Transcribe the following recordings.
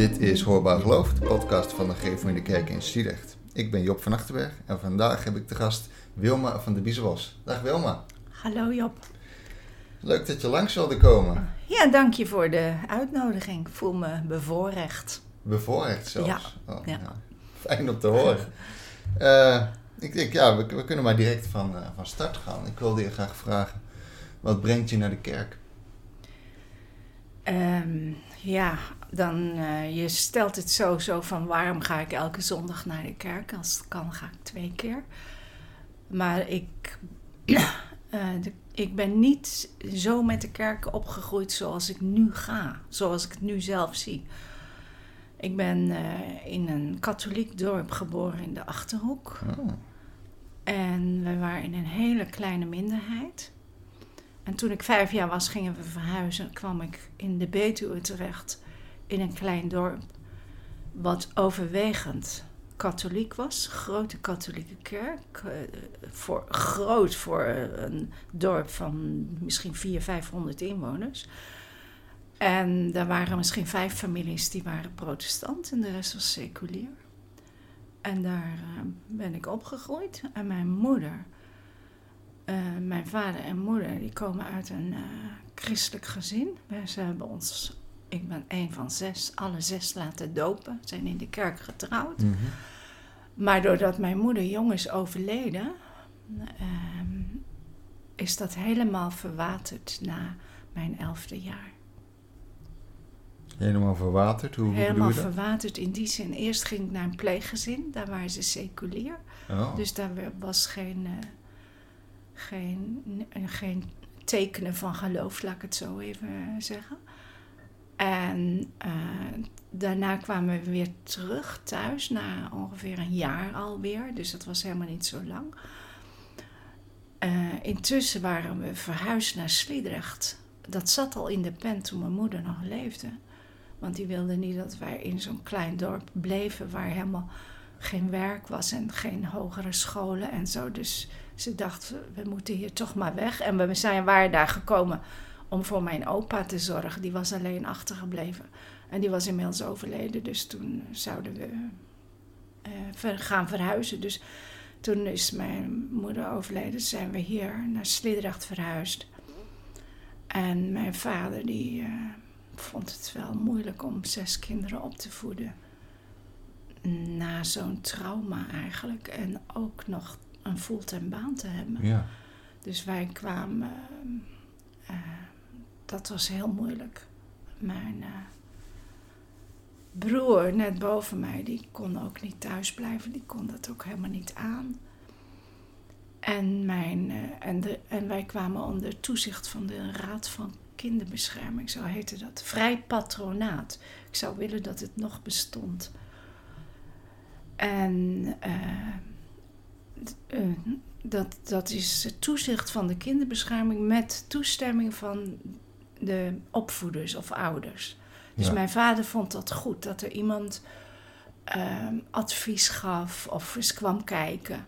Dit is Hoorbaar Geloof, de podcast van de Gereformeerde Kerk in Sliedrecht. Ik ben Job van Achterberg en vandaag heb ik de gast Wilma van de Biezenbos. Dag Wilma. Hallo Job. Leuk dat je langs wilde komen. Ja, dank je voor de uitnodiging. Ik voel me bevoorrecht. Bevoorrecht zelfs. Ja, Oh, ja. Fijn om te horen. Eh, ik denk, ja, we, we kunnen maar direct van, eh, van start gaan. Ik wilde je graag vragen, wat brengt je naar de kerk? Ehm, ja, dan uh, je stelt het zo, zo van waarom ga ik elke zondag naar de kerk? Als het kan ga ik twee keer. Maar ik, uh, de, ik ben niet zo met de kerk opgegroeid zoals ik nu ga. Zoals ik het nu zelf zie. Ik ben uh, in een katholiek dorp geboren in de Achterhoek. Oh. En we waren in een hele kleine minderheid. En toen ik vijf jaar was, gingen we verhuizen. kwam ik in de Betuwe terecht. In een klein dorp. Wat overwegend katholiek was. Grote katholieke kerk. Uh, voor, groot voor een dorp van misschien 400, 500 inwoners. En er waren misschien vijf families die waren protestant. En de rest was seculier. En daar uh, ben ik opgegroeid. En mijn moeder... Mijn vader en moeder die komen uit een christelijk gezin. Ze hebben ons, ik ben een van zes, alle zes laten dopen. Zijn in de kerk getrouwd. Mm -hmm. Maar doordat mijn moeder jong is overleden, uh, is dat helemaal verwaterd na mijn elfde jaar. Helemaal verwaterd? Hoe, helemaal verwaterd in die zin. Eerst ging ik naar een pleeggezin, daar waren ze seculier. Oh. Dus daar was geen geen, geen tekenen van geloof, laat ik het zo even zeggen. En uh, daarna kwamen we weer terug thuis, na ongeveer een jaar alweer. Dus dat was helemaal niet zo lang. Uh, intussen waren we verhuisd naar Sliedrecht. Dat zat al in de pen toen mijn moeder nog leefde. Want die wilde niet dat wij in zo'n klein dorp bleven waar helemaal geen werk was en geen hogere scholen en zo. Dus ze dacht, we moeten hier toch maar weg. En we zijn, waren daar gekomen om voor mijn opa te zorgen. Die was alleen achtergebleven. En die was inmiddels overleden. Dus toen zouden we uh, ver, gaan verhuizen. Dus toen is mijn moeder overleden. Zijn we hier naar Sliedrecht verhuisd. En mijn vader die uh, vond het wel moeilijk om zes kinderen op te voeden. Na zo'n trauma eigenlijk. En ook nog een fulltime baan te hebben. Ja. Dus wij kwamen. Uh, dat was heel moeilijk. Mijn uh, broer, net boven mij, die kon ook niet thuis blijven. Die kon dat ook helemaal niet aan. En, mijn, uh, en, de, en wij kwamen onder toezicht van de Raad van Kinderbescherming, zo heette dat. Vrij patronaat. Ik zou willen dat het nog bestond. En. Uh, dat, dat is het toezicht van de kinderbescherming met toestemming van de opvoeders of ouders. Dus Ja. mijn vader vond dat goed, dat er iemand uh, advies gaf of eens kwam kijken.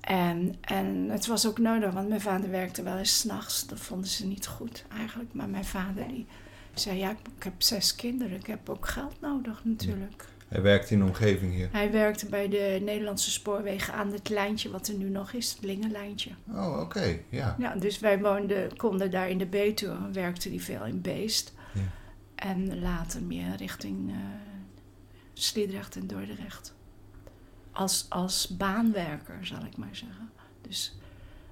En, en het was ook nodig, want mijn vader werkte wel eens s'nachts. Dat vonden ze niet goed eigenlijk. Maar mijn vader die zei, ja, ik heb zes kinderen, ik heb ook geld nodig natuurlijk. Hij werkt in de omgeving hier. Hij werkte bij de Nederlandse spoorwegen aan het lijntje wat er nu nog is, het Lingenlijntje. Oh, oké. Okay. Ja. Ja, dus wij woonden, konden daar in de Betuwe, werkte hij veel in Beest. Ja. En later meer richting uh, Sliedrecht en Dordrecht. Als, als baanwerker, zal ik maar zeggen. Dus,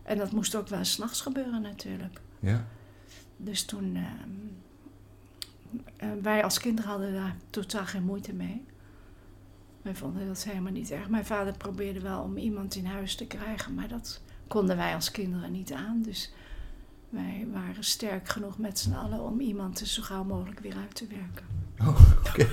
en dat moest ook wel s'nachts gebeuren natuurlijk. Ja. Dus toen... Uh, uh, wij als kinderen hadden daar totaal geen moeite mee. Wij vonden dat helemaal niet erg. Mijn vader probeerde wel om iemand in huis te krijgen, maar dat konden wij als kinderen niet aan. Dus wij waren sterk genoeg met z'n allen om iemand er zo gauw mogelijk weer uit te werken. Oh. Okay.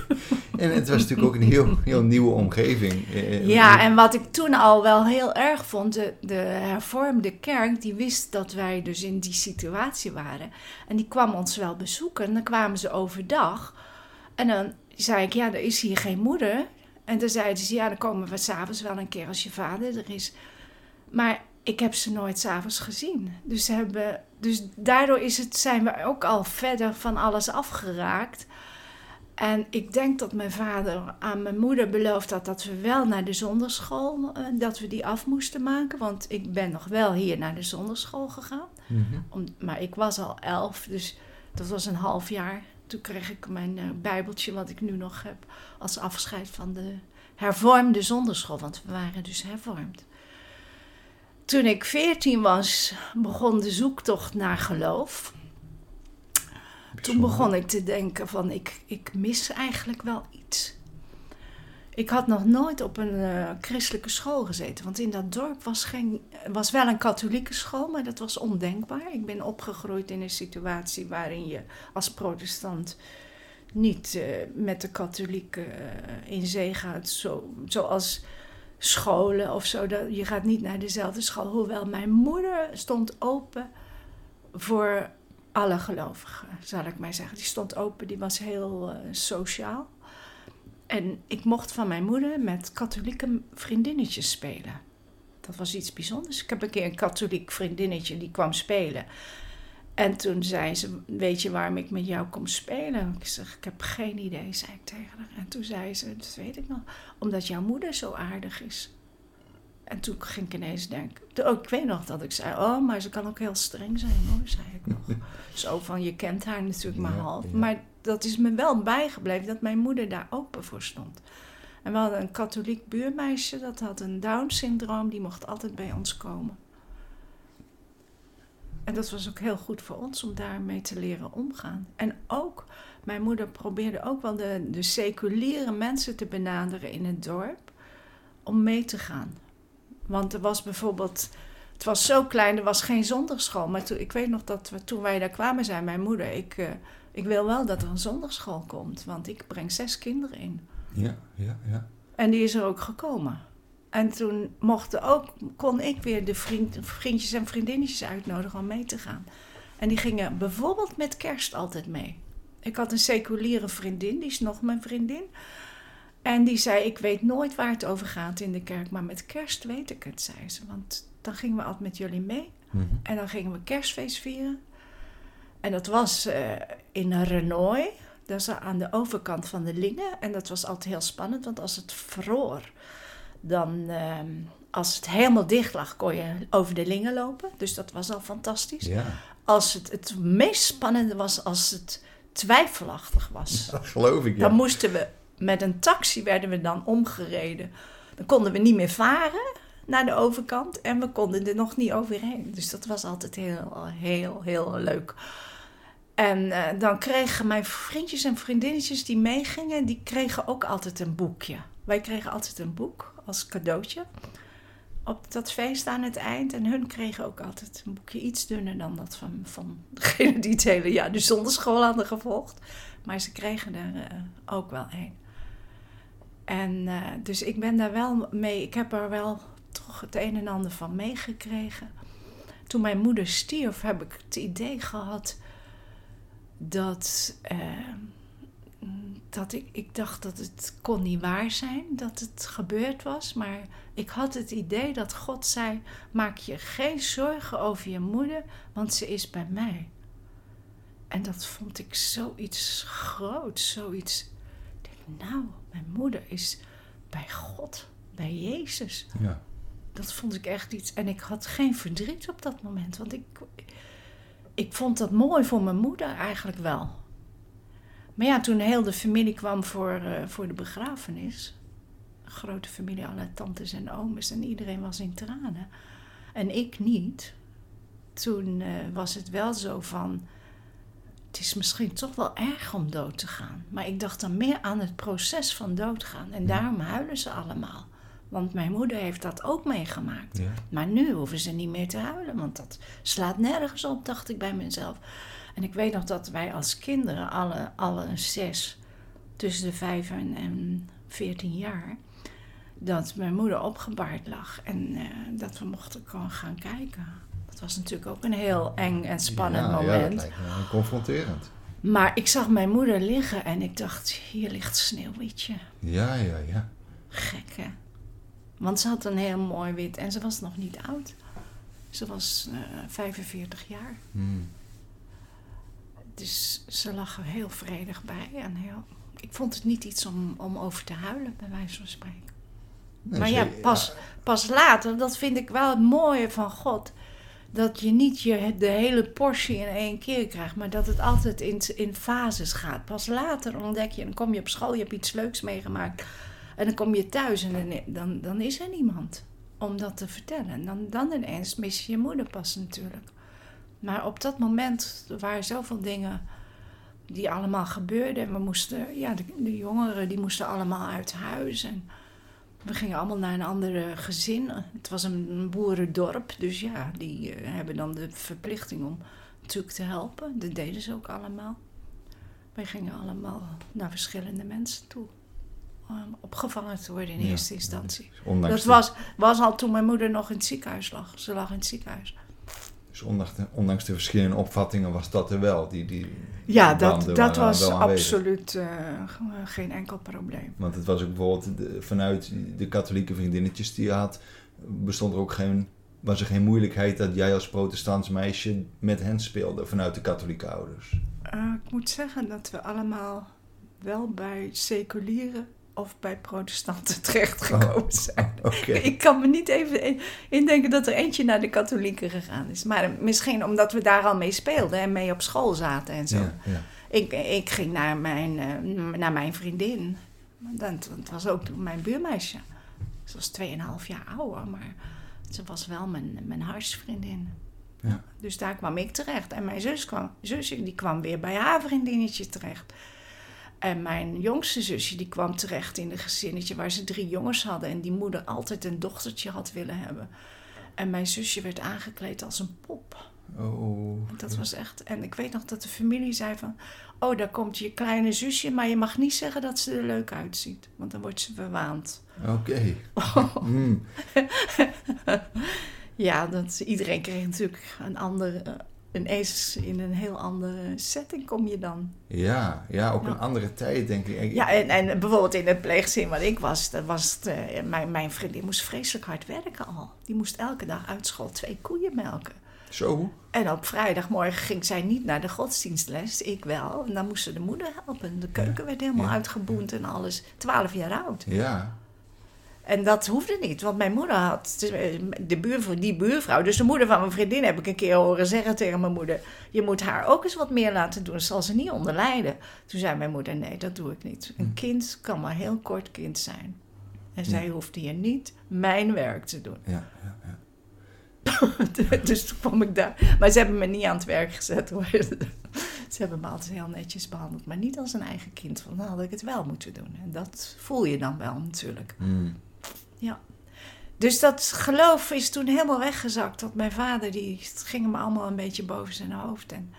En het was natuurlijk ook een heel, heel nieuwe omgeving. Ja, en wat ik toen al wel heel erg vond, de, de hervormde kerk, die wist dat wij dus in die situatie waren. En die kwam ons wel bezoeken. En dan kwamen ze overdag. En dan zei ik, ja, er is hier geen moeder. En dan zeiden ze, ja, dan komen we s'avonds wel een keer als je vader er is. Maar ik heb ze nooit s'avonds gezien. Dus, hebben, dus daardoor is het, zijn we ook al verder van alles afgeraakt. En ik denk dat mijn vader aan mijn moeder beloofd had dat we wel naar de zonderschool, eh, dat we die af moesten maken. Want ik ben nog wel hier naar de zonderschool gegaan. Mhm. Om, maar ik was al elf, dus dat was een half jaar. Toen kreeg ik mijn eh, bijbeltje, wat ik nu nog heb, als afscheid van de hervormde zonderschool. Want we waren dus hervormd. Toen ik veertien was, begon de zoektocht naar geloof. Toen begon ik te denken van ik, ik mis eigenlijk wel iets. Ik had nog nooit op een eh, christelijke school gezeten. Want in dat dorp was, geen, was wel een katholieke school, maar dat was ondenkbaar. Ik ben opgegroeid in een situatie waarin je als protestant niet eh, met de katholieken eh, in zee gaat. Zo, zoals scholen of zo. Dat, je gaat niet naar dezelfde school. Hoewel mijn moeder stond open voor alle gelovigen, zal ik maar zeggen. Die stond open, die was heel sociaal. En ik mocht van mijn moeder met katholieke vriendinnetjes spelen. Dat was iets bijzonders. Ik heb een keer een katholiek vriendinnetje die kwam spelen. En toen zei ze, weet je waarom ik met jou kom spelen? Ik zeg, ik heb geen idee, zei ik tegen haar. En toen zei ze, dat weet ik nog, omdat jouw moeder zo aardig is. En toen ging ik ineens denken, oh, ik weet nog dat ik zei, oh, maar ze kan ook heel streng zijn hoor, zei ik nog. Zo van, je kent haar natuurlijk maar Ja, half. ja. Maar dat is me wel bijgebleven, dat mijn moeder daar open voor stond. En we hadden een katholiek buurmeisje, dat had een Down-syndroom, die mocht altijd bij ons komen. En dat was ook heel goed voor ons om daarmee te leren omgaan. En ook, mijn moeder probeerde ook wel de, de seculiere mensen te benaderen in het dorp om mee te gaan. Want er was bijvoorbeeld, het was zo klein, er was geen zondagschool. Maar toen, ik weet nog dat toen wij daar kwamen, zei mijn moeder: ik, eh, ik wil wel dat er een zondagschool komt, want ik breng zes kinderen in. Ja, ja, ja. En die is er ook gekomen. En toen mochten ook, kon ik weer de vriend, vriendjes en vriendinnetjes uitnodigen om mee te gaan. En die gingen bijvoorbeeld met kerst altijd mee. Ik had een seculiere vriendin, die is nog mijn vriendin. En die zei, ik weet nooit waar het over gaat in de kerk, maar met kerst weet ik het, zei ze. Want dan gingen we altijd met jullie mee. Mhm. En dan gingen we kerstfeest vieren. En dat was eh, in Renoy. Dat is aan de overkant van de Lingen. En dat was altijd heel spannend, want als het vroor, dan ehm, als het helemaal dicht lag, kon je over de Lingen lopen. Dus dat was al fantastisch. Ja, Als het, het meest spannende was als het twijfelachtig was. dat geloof ik. Ja. Dan moesten we met een taxi werden we dan omgereden. Dan konden we niet meer varen naar de overkant en we konden er nog niet overheen. Dus dat was altijd heel, heel, heel leuk. En eh, dan kregen mijn vriendjes en vriendinnetjes die meegingen, die kregen ook altijd een boekje. Wij kregen altijd een boek als cadeautje op dat feest aan het eind. En hun kregen ook altijd een boekje iets dunner dan dat van, van degene die het hele jaar de zonderschool hadden gevolgd. Maar ze kregen er eh, ook wel een. En eh, dus ik ben daar wel mee, ik heb er wel toch het een en ander van meegekregen. Toen mijn moeder stierf, heb ik het idee gehad dat, eh, dat ik, ik dacht dat het kon niet waar zijn, dat het gebeurd was. Maar ik had het idee dat God zei, maak je geen zorgen over je moeder, want ze is bij mij. En dat vond ik zoiets groots, zoiets. Ik denk, nou, mijn moeder is bij God, bij Jezus. Ja. Dat vond ik echt iets. En ik had geen verdriet op dat moment. Want ik, ik vond dat mooi voor mijn moeder eigenlijk wel. Maar ja, toen heel de familie kwam voor, eh, voor de begrafenis. Een grote familie, alle tantes en ooms. En iedereen was in tranen. En ik niet. Toen eh, was het wel zo van... Het is misschien toch wel erg om dood te gaan. Maar ik dacht dan meer aan het proces van doodgaan. En daarom huilen ze allemaal. Want mijn moeder heeft dat ook meegemaakt. Ja. Maar nu hoeven ze niet meer te huilen, want dat slaat nergens op, dacht ik bij mezelf. En ik weet nog dat wij als kinderen, alle, alle zes, tussen de vijf en, en veertien jaar, dat mijn moeder opgebaard lag en eh, dat we mochten gewoon gaan kijken. Dat was natuurlijk ook een heel eng en spannend ja, Ja, dat moment. lijkt me confronterend. maar ik zag mijn moeder liggen en ik dacht, hier ligt Sneeuwwitje. Ja, ja, ja. Gek, hè? Want ze had een heel mooi wit en ze was nog niet oud. Ze was eh 45 jaar. Hmm. Dus ze lag er heel vredig bij en heel ik vond het niet iets om, om over te huilen, bij wijze van spreken. Nee, maar ja, pas, pas later, dat vind ik wel het mooie van God. Dat je niet je, de hele portie in één keer krijgt, maar dat het altijd in, in fases gaat. Pas later ontdek je, dan kom je op school, je hebt iets leuks meegemaakt. En dan kom je thuis en dan, dan, is er niemand om dat te vertellen. En dan, dan ineens mis je je moeder pas natuurlijk. Maar op dat moment waren zoveel dingen die allemaal gebeurden. En we moesten, ja, de, jongeren die moesten allemaal uit huis. En we gingen allemaal naar een andere gezin. Het was een, een boerendorp, dus ja, die eh, hebben dan de verplichting om natuurlijk te helpen. Dat deden ze ook allemaal. Wij gingen allemaal naar verschillende mensen toe. Om opgevangen te worden in Ja, eerste instantie. Ondanks Dat was, was al toen mijn moeder nog in het ziekenhuis lag. Ze lag in het ziekenhuis. Dus ondanks de, ondanks de verschillende opvattingen was dat er wel. Die, die, Ja, dat, dat was absoluut eh, geen enkel probleem. Want het was ook bijvoorbeeld de- vanuit de katholieke vriendinnetjes die je had, bestond er ook geen, was er geen moeilijkheid dat jij als protestants meisje met hen speelde vanuit de katholieke ouders. Eh, ik moet zeggen dat we allemaal wel bij seculieren of bij protestanten terechtgekomen zijn. Oké. Ik kan me niet even in- indenken dat er eentje naar de katholieken gegaan is. Maar misschien omdat we daar al mee speelden en mee op school zaten en zo. Ja, ja. Ik, ik ging naar mijn, eh, naar mijn vriendin. Dat, dat was ook mijn buurmeisje. Ze was 2,5 jaar ouder, maar ze was wel mijn, mijn huisvriendin. Ja. Dus daar kwam ik terecht. En mijn zus kwam, zusje die kwam weer bij haar vriendinnetje terecht. En mijn jongste zusje die kwam terecht in een gezinnetje waar ze drie jongens hadden. En die moeder altijd een dochtertje had willen hebben. En mijn zusje werd aangekleed als een pop. Oh. Dat was echt. En ik weet nog dat de familie zei van. Oh, daar komt je kleine zusje, maar je mag niet zeggen dat ze er leuk uitziet. Want dan wordt ze verwaand. Oké. Hmm. Ja, dat, iedereen kreeg natuurlijk een andere. Ineens in een heel andere setting kom je dan. Ja, ja, ook Ja. een andere tijd denk ik. Ja, en, en bijvoorbeeld in het pleegzin waar ik was, dat was het, eh, mijn, mijn vriendin moest vreselijk hard werken al. Die moest elke dag uit school twee koeien melken. Zo? En op vrijdagmorgen ging zij niet naar de godsdienstles, ik wel. En dan moest ze de moeder helpen. De keuken werd helemaal Ja. uitgeboend en alles. Twaalf jaar oud. Ja. En dat hoefde niet, want mijn moeder had de buurvrouw, die buurvrouw, dus de moeder van mijn vriendin, heb ik een keer horen zeggen tegen mijn moeder: Je moet haar ook eens wat meer laten doen, zal ze niet onder lijden. Toen zei mijn moeder: Nee, dat doe ik niet. Een Hm. kind kan maar heel kort kind zijn. En zij hoefde hier niet mijn werk te doen. Ja, ja, ja. dus toen kwam ik daar. Maar ze hebben me niet aan het werk gezet hoor. Ze hebben me altijd heel netjes behandeld, maar niet als een eigen kind. Want dan had ik het wel moeten doen. En dat voel je dan wel natuurlijk. Hmm. Dus dat geloof is toen helemaal weggezakt. Want mijn vader, die ging hem allemaal een beetje boven zijn hoofd. En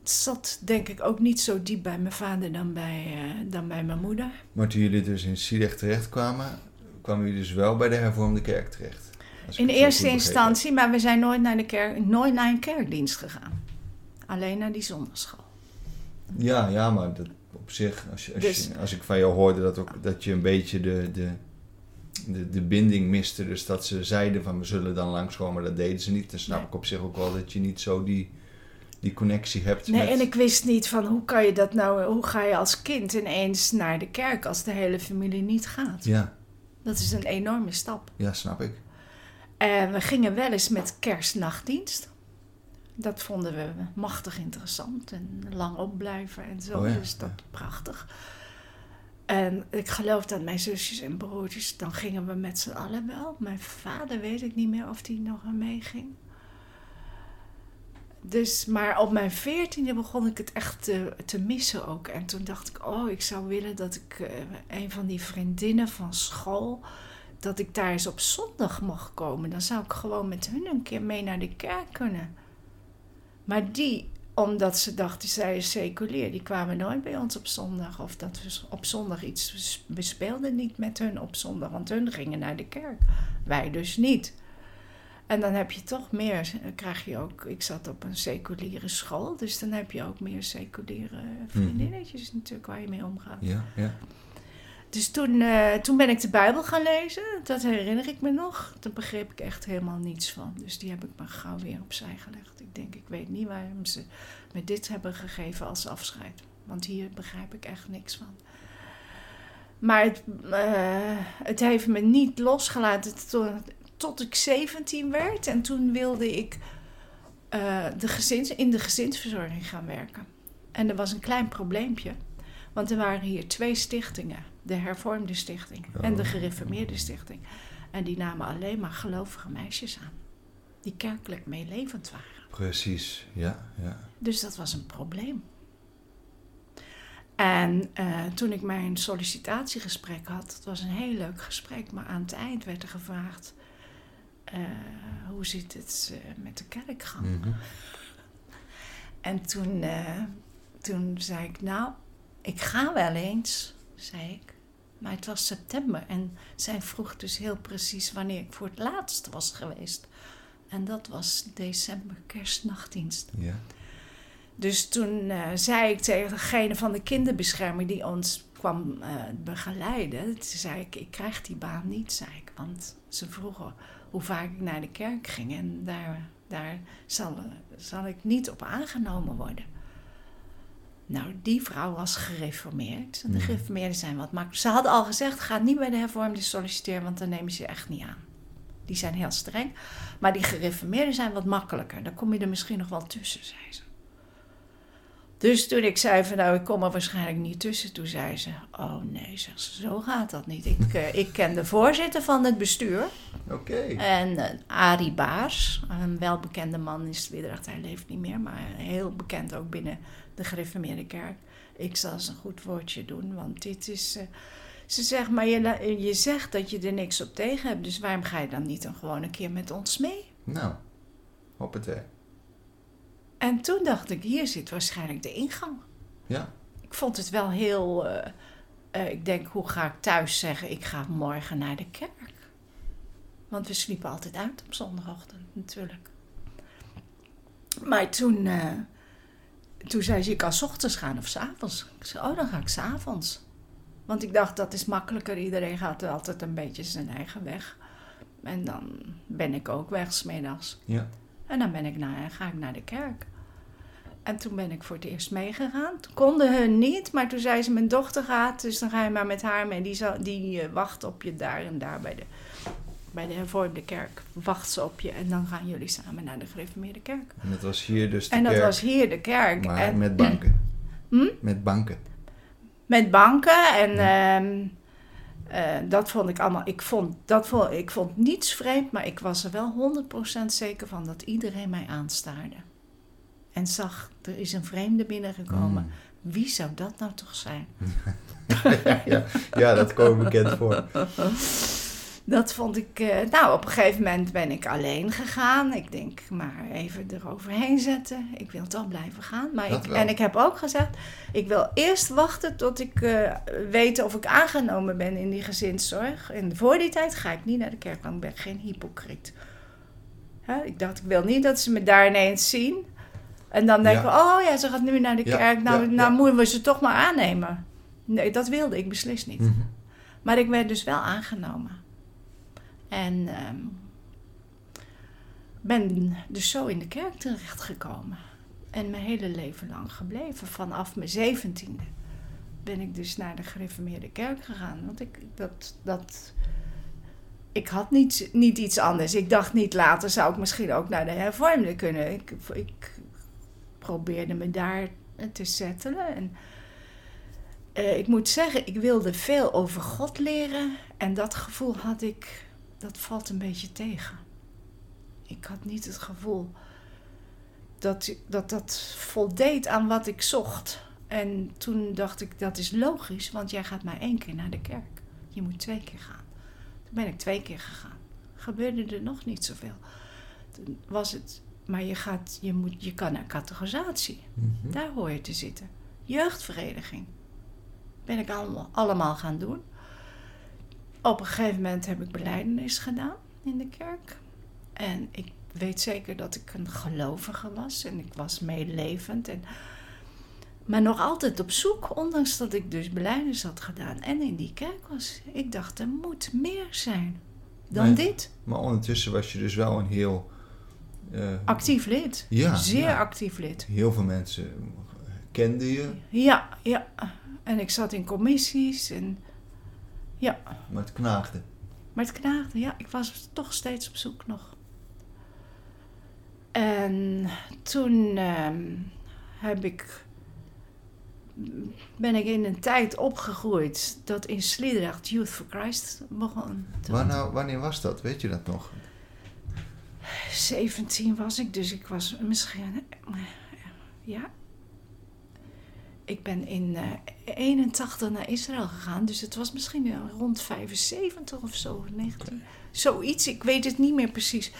het zat denk ik ook niet zo diep bij mijn vader dan bij, eh, dan bij mijn moeder. Maar toen jullie dus in Siedrecht terechtkwamen, kwamen jullie dus wel bij de hervormde kerk terecht? In eerste instantie, maar we zijn nooit naar, de kerk, nooit naar een kerkdienst gegaan. Alleen naar die zondagschool. Ja, ja, maar dat op zich, als, je, als, Dus- je- als ik van jou hoorde dat, ook, dat je een beetje de, de, de, de binding miste. Dus dat ze zeiden van we zullen dan langskomen, maar dat deden ze niet. Dan snap Nee. ik op zich ook wel dat je niet zo die, die connectie hebt Nee, met... en ik wist niet van hoe kan je dat nou, hoe ga je als kind ineens naar de kerk als de hele familie niet gaat. Ja, Dat is een enorme stap. ja, snap ik. En we gingen wel eens met kerstnachtdienst. Dat vonden we machtig interessant en lang opblijven en zo. Oh ja, dus dat prachtig. En ik geloof dat mijn zusjes en broertjes, dan gingen we met z'n allen wel. Mijn vader weet ik niet meer of die nog aan meeging. Dus, maar op mijn veertiende begon ik het echt te, missen ook. En toen dacht ik, oh, ik zou willen dat ik eh, een van die vriendinnen van school dat ik daar eens op zondag mocht komen. Dan zou ik gewoon met hun een keer mee naar de kerk kunnen. Maar die, omdat ze dachten, zij is seculier, die kwamen nooit bij ons op zondag. Of dat we op zondag iets... We speelden niet met hun op zondag, want hun gingen naar de kerk. Wij dus niet. En dan heb je toch meer, krijg je ook... Ik zat op een seculiere school, dus dan heb je ook meer seculiere vriendinnetjes natuurlijk waar je mee omgaat. Ja, ja. Dus toen, eh, toen ben ik de Bijbel gaan lezen. Dat herinner ik me nog. Daar begreep ik echt helemaal niets van. Dus die heb ik maar gauw weer opzij gelegd. Ik denk, ik weet niet waarom ze me dit hebben gegeven als afscheid. Want hier begrijp ik echt niks van. Maar het, eh, het heeft me niet losgelaten tot, tot ik 17 werd. En toen wilde ik eh, de gezins, in de gezinsverzorging gaan werken. En er was een klein probleempje. Want er waren hier twee stichtingen. De hervormde stichting en de Oh. gereformeerde stichting. En die namen alleen maar gelovige meisjes aan. Die kerkelijk meelevend waren. Precies, ja, ja. Dus dat was een probleem. En eh, toen ik mijn sollicitatiegesprek had, het was een heel leuk gesprek, maar aan het eind werd er gevraagd: eh, hoe zit het eh, met de kerkgang? Mhm. En toen, toen zei ik: Nou, ik ga wel eens, zei ik. Maar het was september en zij vroeg dus heel precies wanneer ik voor het laatst was geweest. En dat was december, kerstnachtdienst. Ja. Dus toen eh, zei ik tegen degene van de kinderbescherming die ons kwam eh, begeleiden. Toen zei ik, ik krijg die baan niet, zei ik. Want ze vroegen hoe vaak ik naar de kerk ging. En daar, daar zal, zal ik niet op aangenomen worden. Nou, die vrouw was gereformeerd. En de gereformeerden zijn wat makkelijk. Ze hadden al gezegd, ga niet bij de hervormden solliciteren, want dan nemen ze je echt niet aan. Die zijn heel streng. Maar die gereformeerden zijn wat makkelijker. Dan kom je er misschien nog wel tussen, zei ze. Dus toen ik zei van nou, ik kom er waarschijnlijk niet tussen, toen zei ze, oh nee, zegt ze, zo gaat dat niet. Ik, eh, ik ken de voorzitter van het bestuur Oké. en eh, Arie Baars, een welbekende man in Sliedrecht, hij leeft niet meer, maar heel bekend ook binnen de gereformeerde kerk. Ik zal eens een goed woordje doen, want dit is... eh, ze zegt, maar je, je zegt dat je er niks op tegen hebt, dus waarom ga je dan niet dan gewoon een keer met ons mee? Nou, hoppatee. En toen dacht ik, hier zit waarschijnlijk de ingang. Ja. Ik vond het wel heel. eh, eh, ik denk, hoe ga ik thuis zeggen? Ik ga morgen naar de kerk. Want we sliepen altijd uit op zondagochtend, natuurlijk. Maar toen, toen zei ze: Je kan 's ochtends gaan of 's avonds. Ik zei: Oh, dan ga ik 's avonds. Want ik dacht, dat is makkelijker. Iedereen gaat altijd een beetje zijn eigen weg. En dan ben ik ook weg, 's middags. Ja. En dan ben ik naar, ga ik naar de kerk. En toen ben ik voor het eerst meegegaan. Toen konden hun niet, maar toen zei ze: Mijn dochter gaat, dus dan ga je maar met haar mee. Die, zal, die eh, wacht op je daar en daar bij de, bij de hervormde kerk. Wacht ze op je en dan gaan jullie samen naar de gereformeerde kerk. En dat was hier dus de en dat kerk, was hier de kerk. maar en, met banken. Hm? Met banken. Met banken en Ja. ehm, eh, dat vond ik allemaal. Ik vond, dat vond, ik vond niets vreemd, maar ik was er wel 100% zeker van dat iedereen mij aanstaarde. En zag, er is een vreemde binnengekomen. Mm. Wie zou dat nou toch zijn? ja, ja, dat kwam bekend voor. Dat vond ik. eh, nou, op een gegeven moment ben ik alleen gegaan. Ik denk, maar even eroverheen zetten. Ik wil toch blijven gaan. Maar ik, en ik heb ook gezegd, ik wil eerst wachten tot ik eh, weet of ik aangenomen ben in die gezinszorg. En voor die tijd ga ik niet naar de kerk, want ik ben geen hypocriet. Hè, ik dacht, ik wil niet dat ze me daar ineens zien. En dan denken, oh ja, ze gaat nu naar de Ja, kerk. Nou, ja, nou moeten we ze toch maar aannemen. Nee, dat wilde ik beslist niet. Mhm. Maar ik werd dus wel aangenomen. En ehm, ben dus zo in de kerk terechtgekomen. En mijn hele leven lang gebleven. Vanaf mijn zeventiende ben ik dus naar de gereformeerde kerk gegaan. Want ik, dat, dat, ik had niet, niet iets anders. Ik dacht niet later zou ik misschien ook naar de hervormde kunnen. Ik, ik probeerde me daar te settelen. En eh, ik moet zeggen, ik wilde veel over God leren. En dat gevoel had ik, dat valt een beetje tegen. Ik had niet het gevoel dat dat, dat voldeed aan wat ik zocht. En toen dacht ik, dat is logisch, want jij gaat maar één keer naar de kerk. Je moet twee keer gaan. Toen ben ik twee keer gegaan. Gebeurde er nog niet zoveel. Toen was het, maar je, gaat, je, moet, je kan naar categorisatie. Mhm. Daar hoor je te zitten. Jeugdvereniging. Ben ik allemaal, allemaal gaan doen. Op een gegeven moment heb ik beleidenis gedaan in de kerk. En ik weet zeker dat ik een gelovige was. En ik was meelevend. En, maar nog altijd op zoek, ondanks dat ik dus beleidenis had gedaan. En in die kerk was. Ik dacht, er moet meer zijn dan Maar- dit. Maar ondertussen was je dus wel een heel... eh, Actief lid. Ja, Zeer ja. actief lid. Heel veel mensen kende je, Ja, ja. En ik zat in commissies en ja. maar het knaagde. Maar het knaagde, ja. Ik was toch steeds op zoek nog. En toen ehm, heb ik, ben ik in een tijd opgegroeid dat in Sliedrecht Youth for Christ begon. Waar nou, wanneer was dat? Weet je dat nog? 17 was ik, dus ik was misschien. Ja. Ik ben in eh 81 naar Israël gegaan, dus het was misschien eh, rond 75 of zo, 19. Zoiets, ik weet het niet meer precies.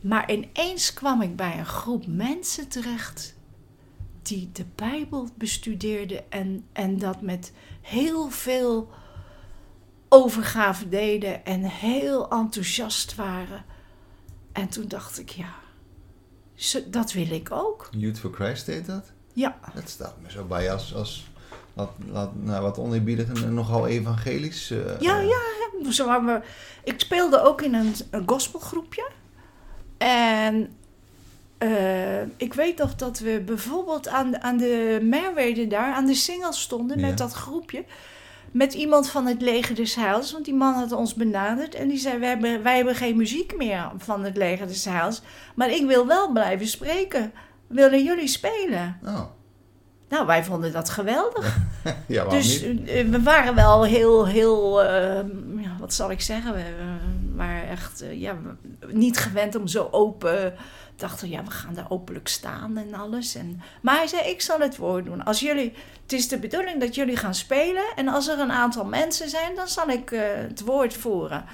Maar ineens kwam ik bij een groep mensen terecht die de Bijbel bestudeerden en, en dat met heel veel overgave deden en heel enthousiast waren. En toen dacht ik, ja, dat wil ik ook. Youth for Christ deed dat? Ja, Dat staat me zo bij als, als wat, wat, nou, wat oneerbiedig en nogal evangelisch. eh, ja, ja. Zo waren we, ik speelde ook in een, een gospelgroepje. En eh, ik weet nog dat we bijvoorbeeld aan, de- aan de Merwede daar, aan de singles stonden Ja. met dat groepje. Met iemand van het leger des Heils. Want die man had ons benaderd. En die zei, wij hebben, wij hebben geen muziek meer van het leger des Heils. Maar ik wil wel blijven spreken. Willen jullie spelen? Oh, Nou, wij vonden dat geweldig. ja, Dus niet? eh, we waren wel heel, heel, eh, wat zal ik zeggen, we eh, waren echt eh, ja, niet gewend om zo open. Dachten, ja, we gaan daar openlijk staan en alles. En, maar hij zei, ik zal het woord doen. Als jullie, het is de bedoeling dat jullie gaan spelen. En als er een aantal mensen zijn, dan zal ik eh, het woord voeren.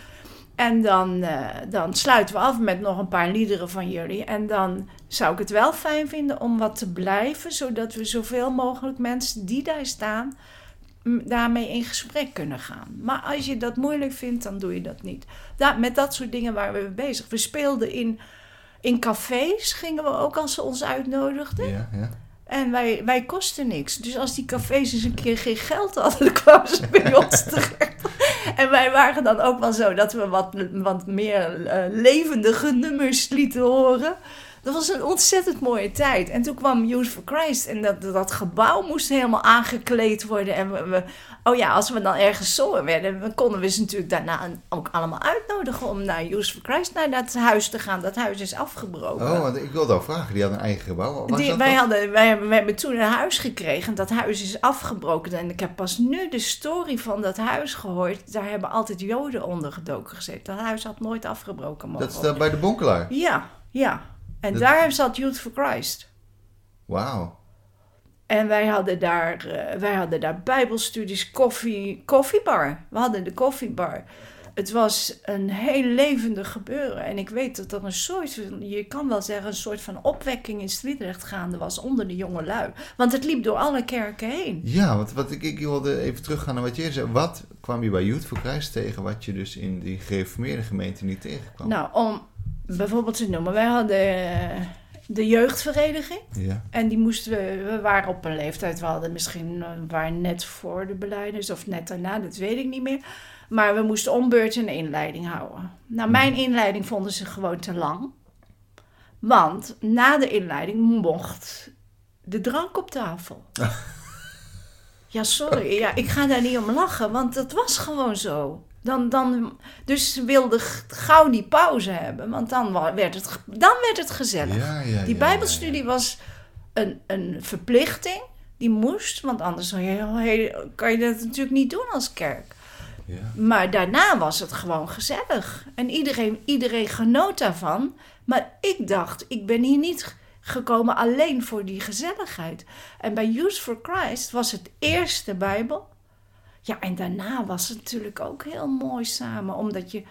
En dan, eh, dan sluiten we af met nog een paar liederen van jullie. En dan zou ik het wel fijn vinden om wat te blijven, zodat we zoveel mogelijk mensen die daar staan, daarmee in gesprek kunnen gaan. Maar als je dat moeilijk vindt, dan doe je dat niet. Met dat soort dingen waren we bezig. We speelden in, in cafés, gingen we ook als ze ons uitnodigden. Ja, ja. En wij, wij kosten niks. Dus als die cafés eens een keer geen geld hadden, dan kwamen ze bij ons terecht. En wij waren dan ook wel zo dat we wat, wat meer eh, levendige nummers lieten horen. Dat was een ontzettend mooie tijd. En toen kwam Youth for Christ en dat, dat gebouw moest helemaal aangekleed worden. En we, we- oh ja, als we dan ergens zongen werden, konden we ze natuurlijk daarna ook allemaal uitnodigen om naar Youth for Christ, naar dat huis te gaan. Dat huis is afgebroken. Oh, want ik wilde al vragen. Die had een eigen gebouw. Die- dat wij, dat? hadden, wij, hebben- wij hebben toen een huis gekregen. Dat huis is afgebroken. En ik heb pas nu de story van dat huis gehoord. Daar hebben altijd Joden onder gedoken gezeten. Dat huis had nooit afgebroken mogen Dat is daar bij de bonkelaar. Ja, ja. En Dat- daar zat Youth for Christ. Wauw. En wij hadden daar, eh, wij hadden daar bijbelstudies, koffie, koffiebar. We hadden de koffiebar. Het was een heel levendig gebeuren. En ik weet dat er een soort, van- je kan wel zeggen, een soort van opwekking in Sliedrecht gaande was onder de jonge lui. Want het liep door alle kerken heen. Ja, want wat ik, ik wilde even teruggaan naar wat je zei. Wat kwam je bij Youth for Christ tegen wat je dus in die gereformeerde gemeente niet tegenkwam? Nou, om bijvoorbeeld te noemen, wij hadden eh, de jeugdvereniging. Ja. En die moesten we, we waren op een leeftijd, we hadden misschien, eh, we waren net voor de beleiders of net daarna, dat weet ik niet meer. Maar we moesten om beurt een inleiding houden. Nou, mijn inleiding vonden ze gewoon te lang. Want na de inleiding mocht de drank op tafel. Ja, sorry. Ja, ik ga daar niet om lachen, want dat was gewoon zo. Dan, dan, dus ze wilden gauw die pauze hebben, want dan werd het, dan werd het gezellig. Ja, ja, Die Bijbelstudie was een, een verplichting. Die moest, want anders kan je dat natuurlijk niet doen als kerk. ja. Maar daarna was het gewoon gezellig. En iedereen, iedereen genoot daarvan. Maar ik dacht, ik ben hier niet gekomen alleen voor die gezelligheid. En bij Youth for Christ was het eerst de Bijbel. Ja, en daarna was het natuurlijk ook heel mooi samen. Omdat je,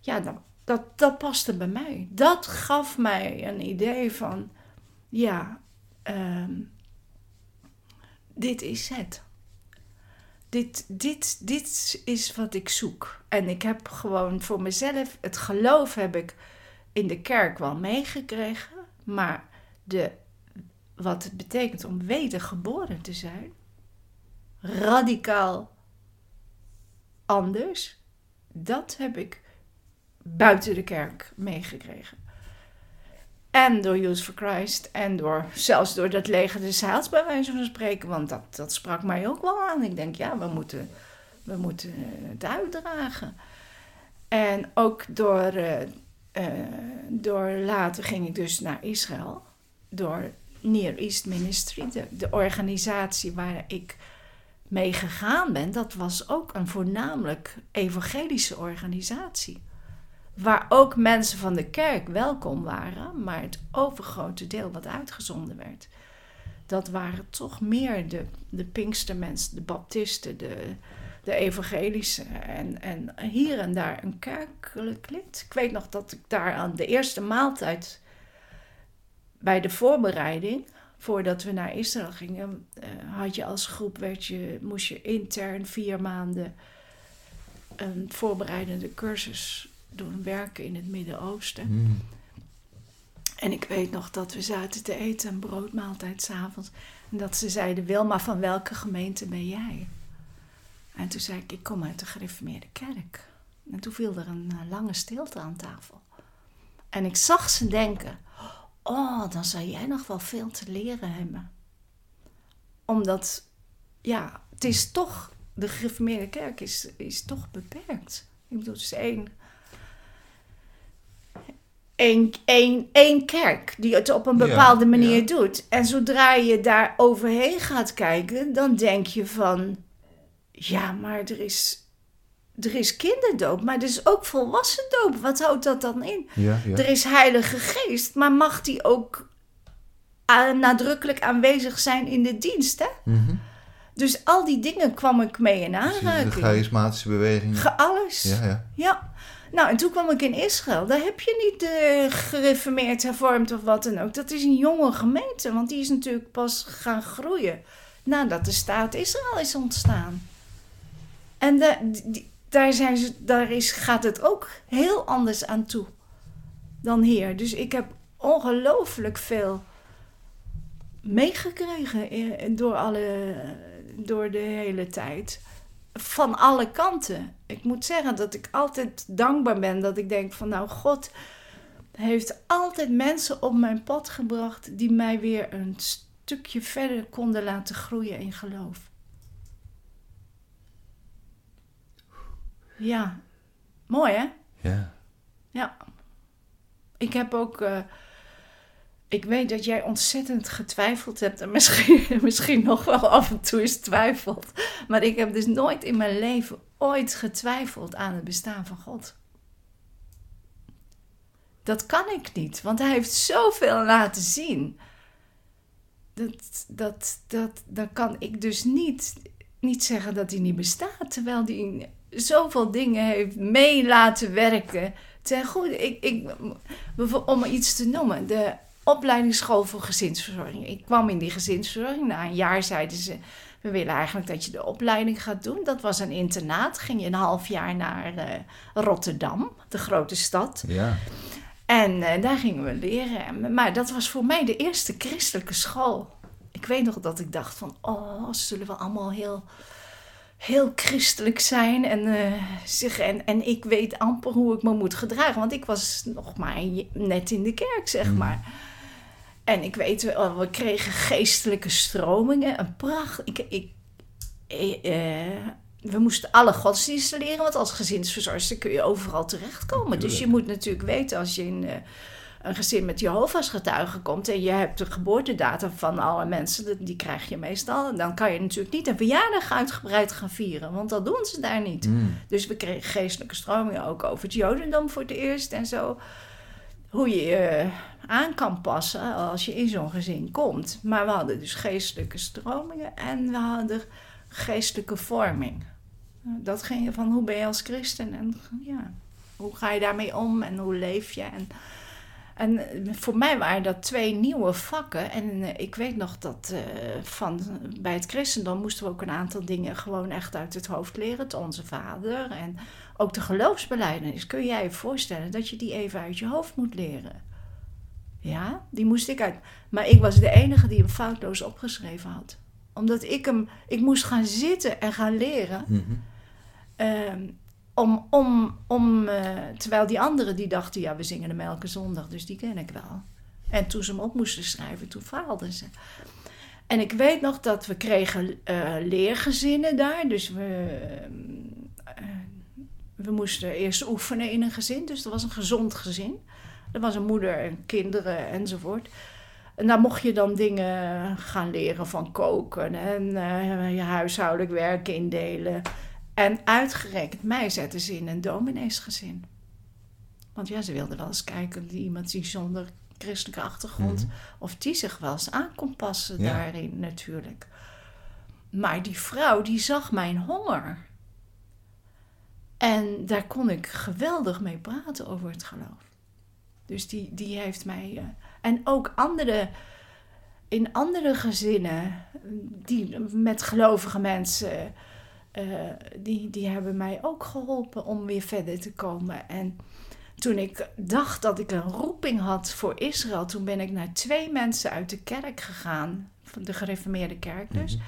ja, dat, dat, paste bij mij. Dat gaf mij een idee van, ja, ehm, dit is het dit, dit, dit is wat ik zoek. En ik heb gewoon voor mezelf, het geloof heb ik in de kerk wel meegekregen. Maar de, wat het betekent om wedergeboren te zijn, radicaal anders, dat heb ik buiten de kerk meegekregen. En door Youth for Christ. En door, zelfs door dat leger des heils, bij wijze van spreken. Want dat, dat sprak mij ook wel aan. Ik denk, ja, we moeten, we moeten het uitdragen. En ook door, eh, eh, door later ging ik dus naar Israël. Door Near East Ministry, de, de organisatie waar ik mee gegaan ben. Dat was ook een voornamelijk evangelische organisatie waar ook mensen van de kerk welkom waren, maar het overgrote deel wat uitgezonden werd, dat waren toch meer de, de Pinkstermensen, de Baptisten, de, de Evangelische en, en hier en daar een kerkelijk lid. Ik weet nog dat ik daar aan de eerste maaltijd bij de voorbereiding, voordat we naar Israël gingen, uh, had je als groep, werd je, moest je intern vier maanden een voorbereidende cursus doen werken in het Midden-Oosten. Mm. En ik weet nog dat we zaten te eten, een broodmaaltijd s'avonds. En dat ze zeiden, Wilma, van welke gemeente ben jij? En toen zei ik, ik kom uit de gereformeerde kerk. En toen viel er een uh, lange stilte aan tafel. En ik zag ze denken, oh, dan zou jij nog wel veel te leren hebben. Omdat, ja, het is toch, de gereformeerde kerk is, is toch beperkt. Ik bedoel, het is één één, één, één kerk die het op een bepaalde Ja, manier ja. doet. En zodra je daar overheen gaat kijken, dan denk je van... Ja, maar er is, er is kinderdoop, maar er is ook volwassen doop. Wat houdt dat dan in? Ja, ja. Er is heilige geest, maar mag die ook a- nadrukkelijk aanwezig zijn in de dienst, hè? Mhm. Dus al die dingen kwam ik mee in Dus die- De aanraking. charismatische beweging. Ge- alles. Ja, ja. Ja. Nou, en toen kwam ik in Israël. Daar heb je niet eh, gereformeerd, hervormd of wat dan ook. Dat is een jonge gemeente, want die is natuurlijk pas gaan groeien nadat de staat Israël is ontstaan. En da- die- daar, zijn ze, daar is, gaat het ook heel anders aan toe dan hier. Dus ik heb ongelooflijk veel meegekregen door, alle, door de hele tijd. Van alle kanten. Ik moet zeggen dat ik altijd dankbaar ben dat ik denk van nou God heeft altijd mensen op mijn pad gebracht die mij weer een stukje verder konden laten groeien in geloof. Ja, mooi hè? Ja. Ja. Ik heb ook. eh, ik weet dat jij ontzettend getwijfeld hebt. En misschien, misschien nog wel af en toe is twijfelt. Maar ik heb dus nooit in mijn leven ooit getwijfeld aan het bestaan van God. Dat kan ik niet, want hij heeft zoveel laten zien. Dat, dat, dat, dan kan ik dus niet, niet zeggen dat hij niet bestaat. Terwijl hij zoveel dingen heeft mee laten werken. Ten goede, ik, ik, om iets te noemen, de opleidingsschool voor gezinsverzorging. Ik kwam in die gezinsverzorging. Na een jaar zeiden ze, we willen eigenlijk dat je de opleiding gaat doen. Dat was een internaat. Ging je een half jaar naar eh, Rotterdam, de grote stad. Ja. En eh, daar gingen we leren. En- Maar dat was voor mij de eerste christelijke school. Ik weet nog dat ik dacht van, oh, zullen we allemaal heel, heel christelijk zijn? En, eh, zeg, en, en ik weet amper hoe ik me moet gedragen. Want ik was nog maar net in de kerk, zeg Mhm. maar. En ik weet, wel, we kregen geestelijke stromingen. Een pracht. Ik, ik, eh, eh, we moesten alle godsdiensten leren, want als gezinsverzorgster kun je overal terechtkomen. Dus je moet natuurlijk weten als je in een gezin met Jehovah's getuigen komt en je hebt de geboortedatum van alle mensen, die krijg je meestal. Dan kan je natuurlijk niet een verjaardag uitgebreid gaan vieren, want dat doen ze daar niet. Mm. Dus we kregen geestelijke stromingen ook over het Jodendom voor het eerst en zo. Hoe je je aan kan passen als je in zo'n gezin komt. Maar we hadden dus geestelijke stromingen en we hadden geestelijke vorming. Dat ging van hoe ben je als christen en ja, hoe ga je daarmee om en hoe leef je. En, en voor mij waren dat twee nieuwe vakken. En eh, ik weet nog dat eh, van, bij het christendom moesten we ook een aantal dingen gewoon echt uit het hoofd leren. Het Onze Vader en ook de geloofsbelijdenis. Kun jij je voorstellen dat je die even uit je hoofd moet leren? Ja, die moest ik uit. Maar ik was de enige die hem foutloos opgeschreven had. Omdat ik hem, ik moest gaan zitten en gaan leren. Mhm. Ehm, om, om, om, eh, terwijl die anderen die dachten, ja, we zingen de Melke Zondag, dus die ken ik wel. En toen ze hem op moesten schrijven, toen faalden ze. En ik weet nog dat we kregen eh, leergezinnen daar. Dus we, eh, we moesten eerst oefenen in een gezin. Dus dat was een gezond gezin. Er was een moeder en kinderen enzovoort. En daar mocht je dan dingen gaan leren van koken en je huishoudelijk werk indelen. En uitgerekend mij zetten ze in een domineesgezin. Want ja, ze wilden wel eens kijken die iemand die zonder christelijke achtergrond, Mhm. of die zich wel eens aan kon passen Ja. daarin natuurlijk. Maar die vrouw, die zag mijn honger. En daar kon ik geweldig mee praten over het geloof. Dus die, die heeft mij. eh, en ook andere. In andere gezinnen, die, met gelovige mensen, eh, die, die hebben mij ook geholpen om weer verder te komen. En toen ik dacht dat ik een roeping had voor Israël, toen ben ik naar twee mensen uit de kerk gegaan, van de gereformeerde kerk dus. Mhm.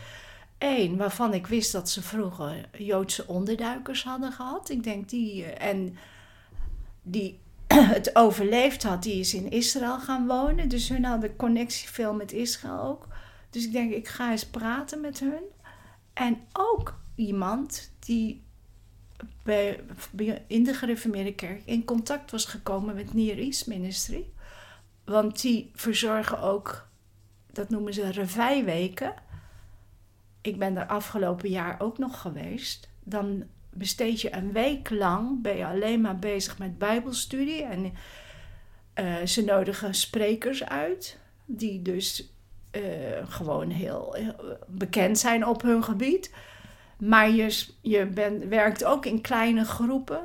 Eén waarvan ik wist dat ze vroeger Joodse onderduikers hadden gehad. Ik denk die. eh, En die het overleefd had, die is in Israël gaan wonen. Dus hun hadden connectie veel met Israël ook. Dus ik denk, ik ga eens praten met hun. En ook iemand die bij, in de gereformeerde kerk in contact was gekomen met Near East Ministry. Want die verzorgen ook, dat noemen ze revijweken. Ik ben daar afgelopen jaar ook nog geweest. Dan besteed je een week lang, ben je alleen maar bezig met bijbelstudie. En eh, ze nodigen sprekers uit, die dus eh, gewoon heel bekend zijn op hun gebied. Maar je, je werkt ook in kleine groepen,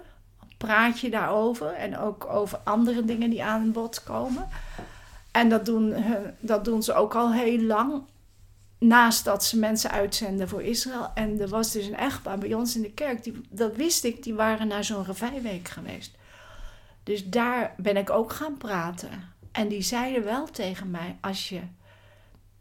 praat je daarover en ook over andere dingen die aan bod komen. En dat doen, dat doen ze ook al heel lang. Naast dat ze mensen uitzenden voor Israël. En er was dus een echtpaar bij ons in de kerk, die, dat wist ik, die waren naar zo'n revijweek geweest. Dus daar ben ik ook gaan praten. En die zeiden wel tegen mij, als je,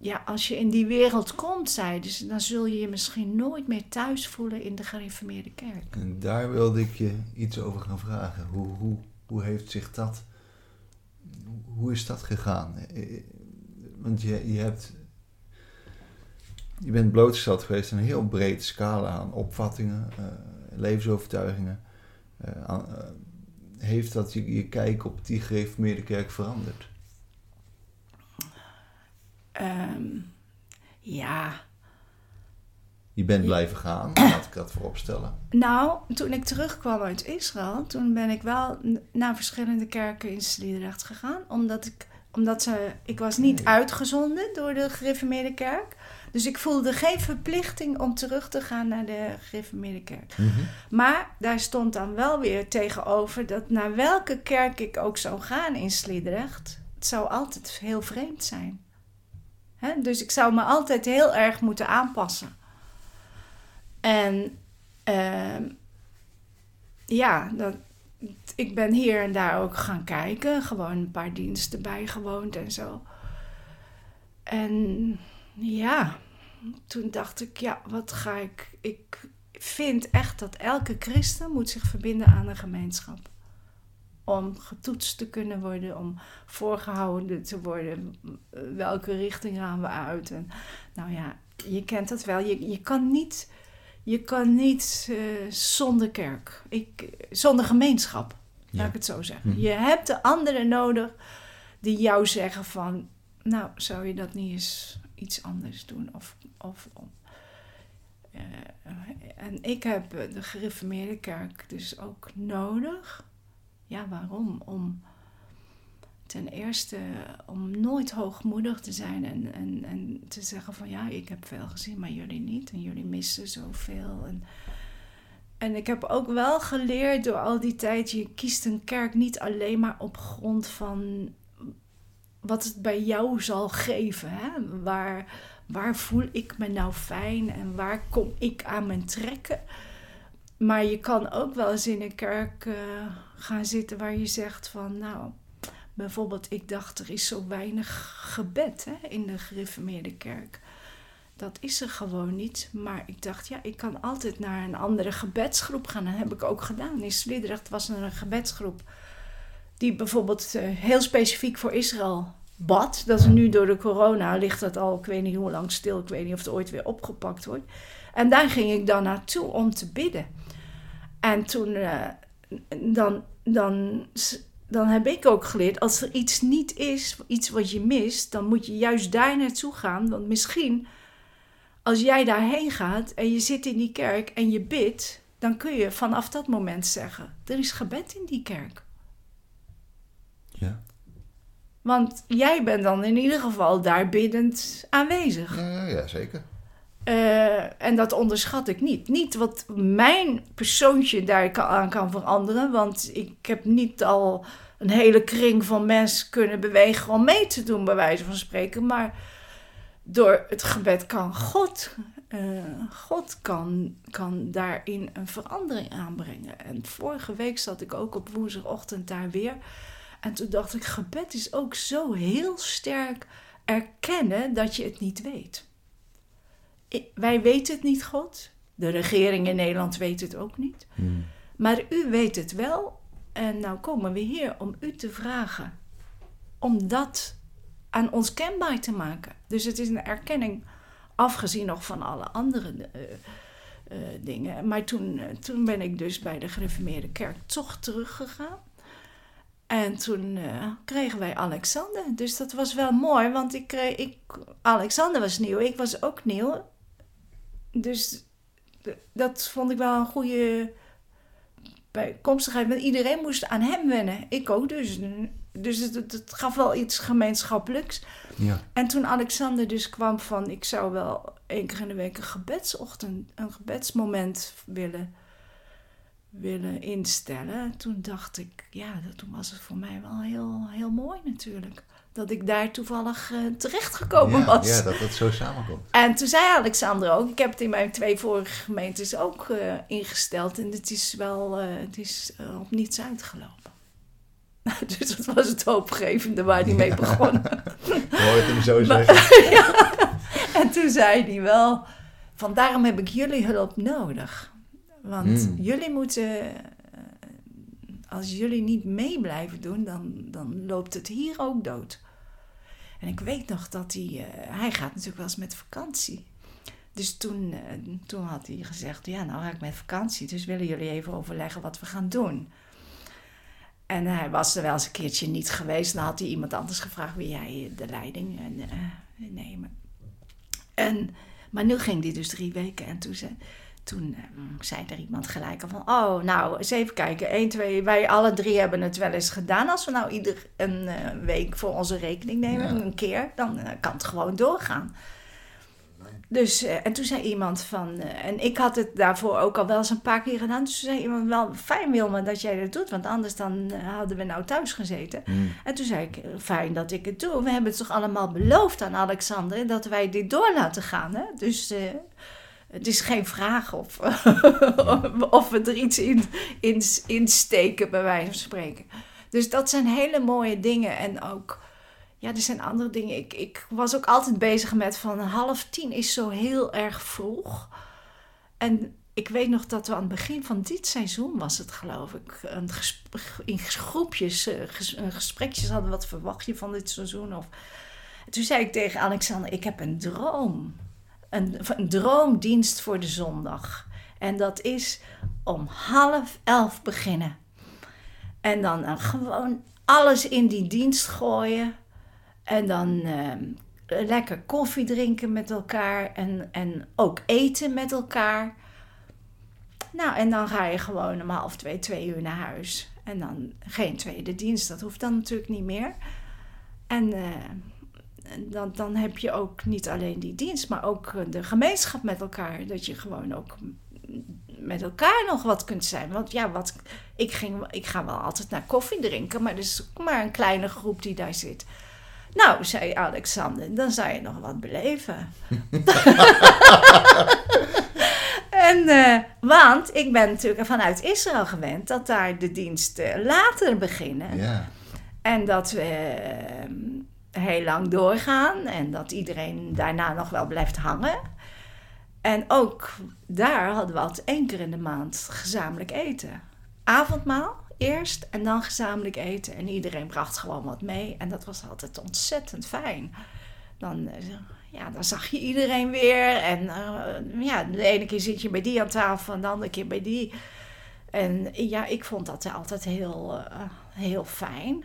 ja, als je in die wereld komt, zeiden ze, dan zul je je misschien nooit meer thuis voelen in de gereformeerde kerk. En daar wilde ik je iets over gaan vragen. Hoe, hoe, hoe heeft zich dat... Hoe is dat gegaan? Eh, Want je, je hebt... Je bent blootgesteld geweest aan een heel breed scala aan opvattingen, eh, levensovertuigingen. Eh, eh, heeft dat je, je kijk op die gereformeerde kerk veranderd? Ehm, ja, Je bent blijven gaan, laat ik dat voorop stellen. Nou, toen ik terugkwam uit Israël, toen ben ik wel naar verschillende kerken in Sliedrecht gegaan. Omdat ik, omdat ze, ik was niet Nee. uitgezonden door de gereformeerde kerk. Dus ik voelde geen verplichting om terug te gaan naar de gereformeerde kerk. Maar daar stond dan wel weer tegenover dat naar welke kerk ik ook zou gaan in Sliedrecht, het zou altijd heel vreemd zijn. Dus ik zou me altijd heel erg moeten aanpassen. En ehm, ja, dat, ik ben hier en daar ook gaan kijken, gewoon een paar diensten bijgewoond en zo. En ja, toen dacht ik, ja, wat ga ik. Ik vind echt dat elke christen moet zich verbinden aan een gemeenschap. Om getoetst te kunnen worden, om voorgehouden te worden. Welke richting gaan we uit? En, nou ja, je kent dat wel. Je, je kan niet, je kan niet eh, zonder kerk, ik, zonder gemeenschap, Ja. laat ik het zo zeggen. Mhm. Je hebt de anderen nodig die jou zeggen van, nou, zou je dat niet eens iets anders doen? Of, of, eh, en ik heb de gereformeerde kerk dus ook nodig. Ja, waarom? Om ten eerste om nooit hoogmoedig te zijn en, en, en te zeggen van ja, ik heb veel gezien, maar jullie niet. En jullie missen zoveel. En, en ik heb ook wel geleerd door al die tijd, je kiest een kerk niet alleen maar op grond van wat het bij jou zal geven. Hè? Waar, waar voel ik me nou fijn en waar kom ik aan mijn trekken? Maar je kan ook wel eens in een kerk eh, gaan zitten waar je zegt van, nou, bijvoorbeeld, ik dacht er is zo weinig gebed hè, in de gereformeerde kerk. Dat is er gewoon niet. Maar ik dacht, ja, ik kan altijd naar een andere gebedsgroep gaan. Dat heb ik ook gedaan. In Sliedrecht was er een gebedsgroep die bijvoorbeeld eh, heel specifiek voor Israël bad. Dat is nu door de corona, ligt dat al, ik weet niet hoe lang stil. Ik weet niet of het ooit weer opgepakt wordt. En daar ging ik dan naartoe om te bidden. En toen, eh, dan, dan, dan heb ik ook geleerd, als er iets niet is, iets wat je mist, dan moet je juist daar naartoe gaan. Want misschien, als jij daarheen gaat en je zit in die kerk en je bidt, dan kun je vanaf dat moment zeggen: er is gebed in die kerk. Ja. Want jij bent dan in ieder geval daar biddend aanwezig. Ja, ja, ja, zeker. Uh, en dat onderschat ik niet. Niet wat mijn persoontje daar kan, aan kan veranderen. Want ik heb niet al een hele kring van mensen kunnen bewegen om mee te doen, bij wijze van spreken. Maar door het gebed kan God, uh, God kan, kan daarin een verandering aanbrengen. En vorige week zat ik ook op woensdagochtend daar weer. En toen dacht ik, gebed is ook zo heel sterk erkennen dat je het niet weet. Wij weten het niet, God. De regering in Nederland weet het ook niet. Hmm. Maar u weet het wel. En nou komen we hier om u te vragen. Om dat aan ons kenbaar te maken. Dus het is een erkenning, afgezien nog van alle andere uh, uh, dingen. Maar toen, uh, toen ben ik dus bij de gereformeerde kerk toch teruggegaan. En toen kregen wij Alexander. Dus dat was wel mooi, want ik kreeg, ik, Alexander was nieuw, ik was ook nieuw. Dus dat vond ik wel een goede bijkomstigheid. Want iedereen moest aan hem wennen. Ik ook dus. Dus het, het, gaf wel iets gemeenschappelijks. Ja. En toen Alexander dus kwam van... ik zou wel één keer in de week een gebedsochtend... een gebedsmoment willen, willen instellen. Toen dacht ik... ja, toen was het voor mij wel heel, heel mooi natuurlijk dat ik daar toevallig uh, terechtgekomen ja, was. Ja, dat het zo samenkomt. En toen zei Alexander ook, ik heb het in mijn twee vorige gemeentes ook uh, ingesteld. En het is wel, uh, het is op niets uitgelopen. dus dat was het hoopgevende waar hij mee begon. Hoor het hem zo zeggen. ja. En toen zei hij wel, van daarom heb ik jullie hulp nodig. Want Mm. jullie moeten, als jullie niet mee blijven doen, dan, dan loopt het hier ook dood. En ik weet nog dat hij, uh, hij gaat natuurlijk wel eens met vakantie. Dus toen, uh, toen had hij gezegd, ja nou ga ik met vakantie, dus willen jullie even overleggen wat we gaan doen. En hij was er wel eens een keertje niet geweest. Dan had hij iemand anders gevraagd, wil jij de leiding en, uh, nemen? En, maar nu ging die dus drie weken en toen zei, toen uh, zei er iemand gelijk al van... oh, nou, eens even kijken. 1, 2, wij alle drie hebben het wel eens gedaan. Als we nou ieder een uh, week voor onze rekening nemen, ja. een keer... dan uh, kan het gewoon doorgaan. Dus, en toen zei iemand van... en ik had het daarvoor ook al wel eens een paar keer gedaan. Dus toen zei iemand wel, fijn Wilma dat jij dat doet... want anders dan hadden we nou thuis gezeten. Mm. En toen zei ik, fijn dat ik het doe. We hebben het toch allemaal beloofd aan Alexander... dat wij dit door laten gaan, hè? Dus... Het is geen vraag of, of we er iets in, in, in steken, bij wijze van spreken. Dus dat zijn hele mooie dingen. En ook, ja, er zijn andere dingen. Ik, ik was ook altijd bezig met van half tien is zo heel erg vroeg. En ik weet nog dat we aan het begin van dit seizoen was het, geloof ik, een in groepjes, een gesprekjes hadden. Wat verwacht je van dit seizoen? Of... Toen zei ik tegen Alexander, ik heb een droom een, droomdienst voor de zondag. En dat is om half elf beginnen. En dan uh, gewoon alles in die dienst gooien. En dan uh, lekker koffie drinken met elkaar. En, en ook eten met elkaar. Nou, en dan ga je gewoon om half twee, twee uur naar huis. En dan geen tweede dienst, dat hoeft dan natuurlijk niet meer. En... Uh, dan, dan heb je ook niet alleen die dienst, maar ook de gemeenschap met elkaar. Dat je gewoon ook met elkaar nog wat kunt zijn. Want ja, wat, ik, ging, ik ga wel altijd naar koffie drinken, maar er is maar een kleine groep die daar zit. Nou, zei Alexander, dan zou je nog wat beleven. en, uh, want ik ben natuurlijk vanuit Israël gewend dat daar de diensten later beginnen. Ja. En dat we uh, heel lang doorgaan en dat iedereen daarna nog wel blijft hangen. En ook daar hadden we altijd één keer in de maand gezamenlijk eten. Avondmaal, eerst en dan gezamenlijk eten. En iedereen bracht gewoon wat mee. En dat was altijd ontzettend fijn. Dan, eh, ja, dan zag je iedereen weer. En eh, ja, de ene keer zit je bij die aan tafel en de andere keer bij die. En ja, ik vond dat altijd heel, eh, heel fijn.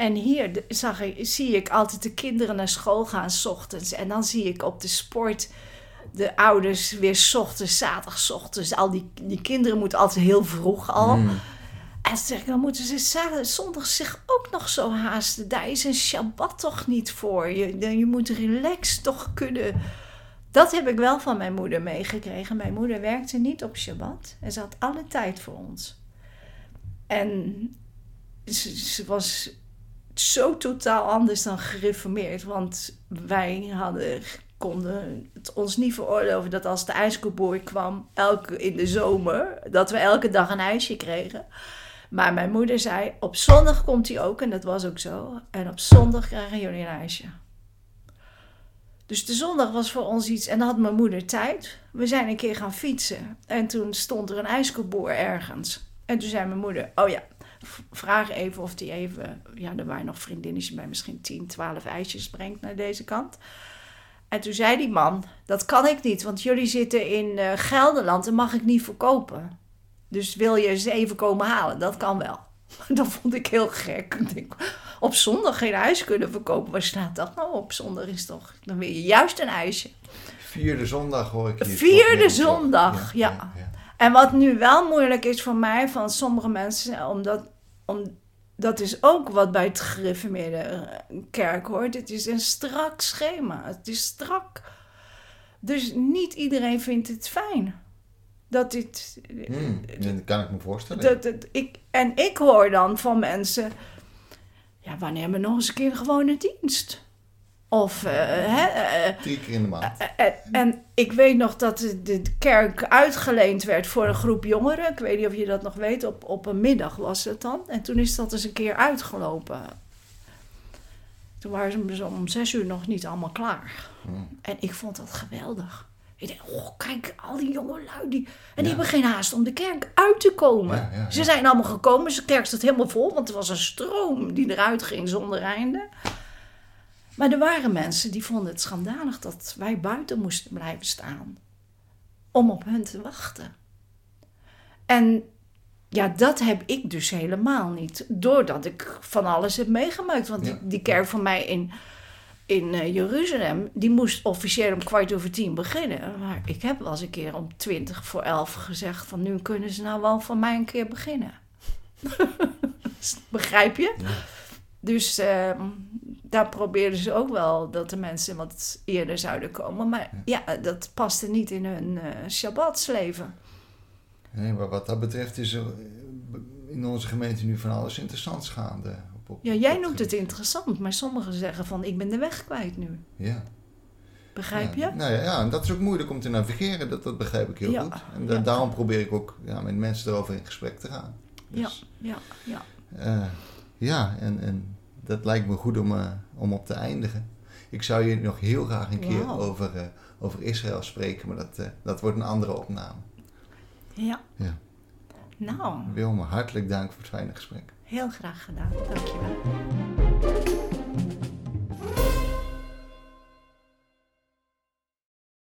En hier zag ik, zie ik altijd de kinderen naar school gaan s ochtends. En dan zie ik op de sport de ouders weer s ochtends, zaterdag s ochtends. Al die, die kinderen moeten altijd heel vroeg al. Mm. En dan zeg ik, dan moeten ze zaterdag, zondag zich ook nog zo haasten. Daar is een Shabbat toch niet voor. Je, je moet relaxed toch kunnen. Dat heb ik wel van mijn moeder meegekregen. Mijn moeder werkte niet op Shabbat. En ze had alle tijd voor ons. En ze, ze was zo totaal anders dan gereformeerd. Want wij hadden, konden het ons niet veroorloven dat als de ijskoeboer kwam, elke, in de zomer, dat we elke dag een ijsje kregen. Maar mijn moeder zei, op zondag komt hij ook. En dat was ook zo. En op zondag krijgen jullie een ijsje. Dus de zondag was voor ons iets. En dan had mijn moeder tijd. We zijn een keer gaan fietsen. En toen stond er een ijskoeboer ergens. En toen zei mijn moeder, oh ja, vraag even of die even... Ja, er waren nog vriendinnetjes bij misschien 10, 12 ijsjes brengt naar deze kant. En toen zei die man, dat kan ik niet. Want jullie zitten in eh, Gelderland en mag ik niet verkopen. Dus wil je ze even komen halen? Dat kan wel. Dat vond ik heel gek. Ik denk, op zondag geen ijs kunnen verkopen. Waar staat dat nou op? Zondag is toch... Dan wil je juist een ijsje. Vierde zondag hoor ik hier. Vierde zondag, ja. En wat nu wel moeilijk is voor mij, van sommige mensen, omdat, om, dat is ook wat bij het gereformeerde eh, kerk hoort. Het is een strak schema. Het is strak. Dus niet iedereen vindt het fijn. Dat dit. Hmm, dat kan ik me voorstellen. Dat, dat, ik, en ik hoor dan van mensen. Ja, wanneer hebben we nog eens een keer een gewone dienst? Of, eh, hè, eh, Drie keer in de maand. en, en ik weet nog dat de, kerk uitgeleend werd voor een groep jongeren. Ik weet niet of je dat nog weet. Op, op een middag was het dan. En toen is dat eens een keer uitgelopen. Toen waren ze om zes uur nog niet allemaal klaar. Hmm. En ik vond dat geweldig. Ik dacht, oh, kijk, al die jonge lui. Die, en die hebben geen haast om de kerk uit te komen. Ja, ja, Ze zijn allemaal gekomen. De kerk staat helemaal vol. Want er was een stroom die eruit ging zonder einde. Maar er waren mensen die vonden het schandalig dat wij buiten moesten blijven staan. Om op hen te wachten. En ja, dat heb ik dus helemaal niet. Doordat ik van alles heb meegemaakt. Want Ja. die, die kerk van mij in, in eh, Jeruzalem, die moest officieel om kwart over tien beginnen. Maar ik heb wel eens een keer om twintig voor elf gezegd van nu kunnen ze nou wel van mij een keer beginnen. Begrijp je? Ja. Dus ehm, daar probeerden ze ook wel dat de mensen wat eerder zouden komen. Maar ja, dat paste niet in hun eh Shabbatsleven. Nee, maar wat dat betreft is er eh, in onze gemeente nu van alles interessants gaande. Op, op, Ja, jij noemt het interessant, maar sommigen zeggen van ik ben de weg kwijt nu. Ja. Begrijp Ja, je? Nou ja, ja, en dat is ook moeilijk om te navigeren, dat, dat begrijp ik heel Ja, goed. En da- daarom probeer ik ook ja, met mensen erover in gesprek te gaan. Ja, Dus, ja, ja. eh, ja en, en dat lijkt me goed om, eh, om op te eindigen. Ik zou je nog heel graag een keer over, eh, over Israël spreken, maar dat, eh, dat wordt een andere opname. Ja. Ja. Nou, Wilma, hartelijk dank voor het fijne gesprek. heel graag gedaan. Dankjewel.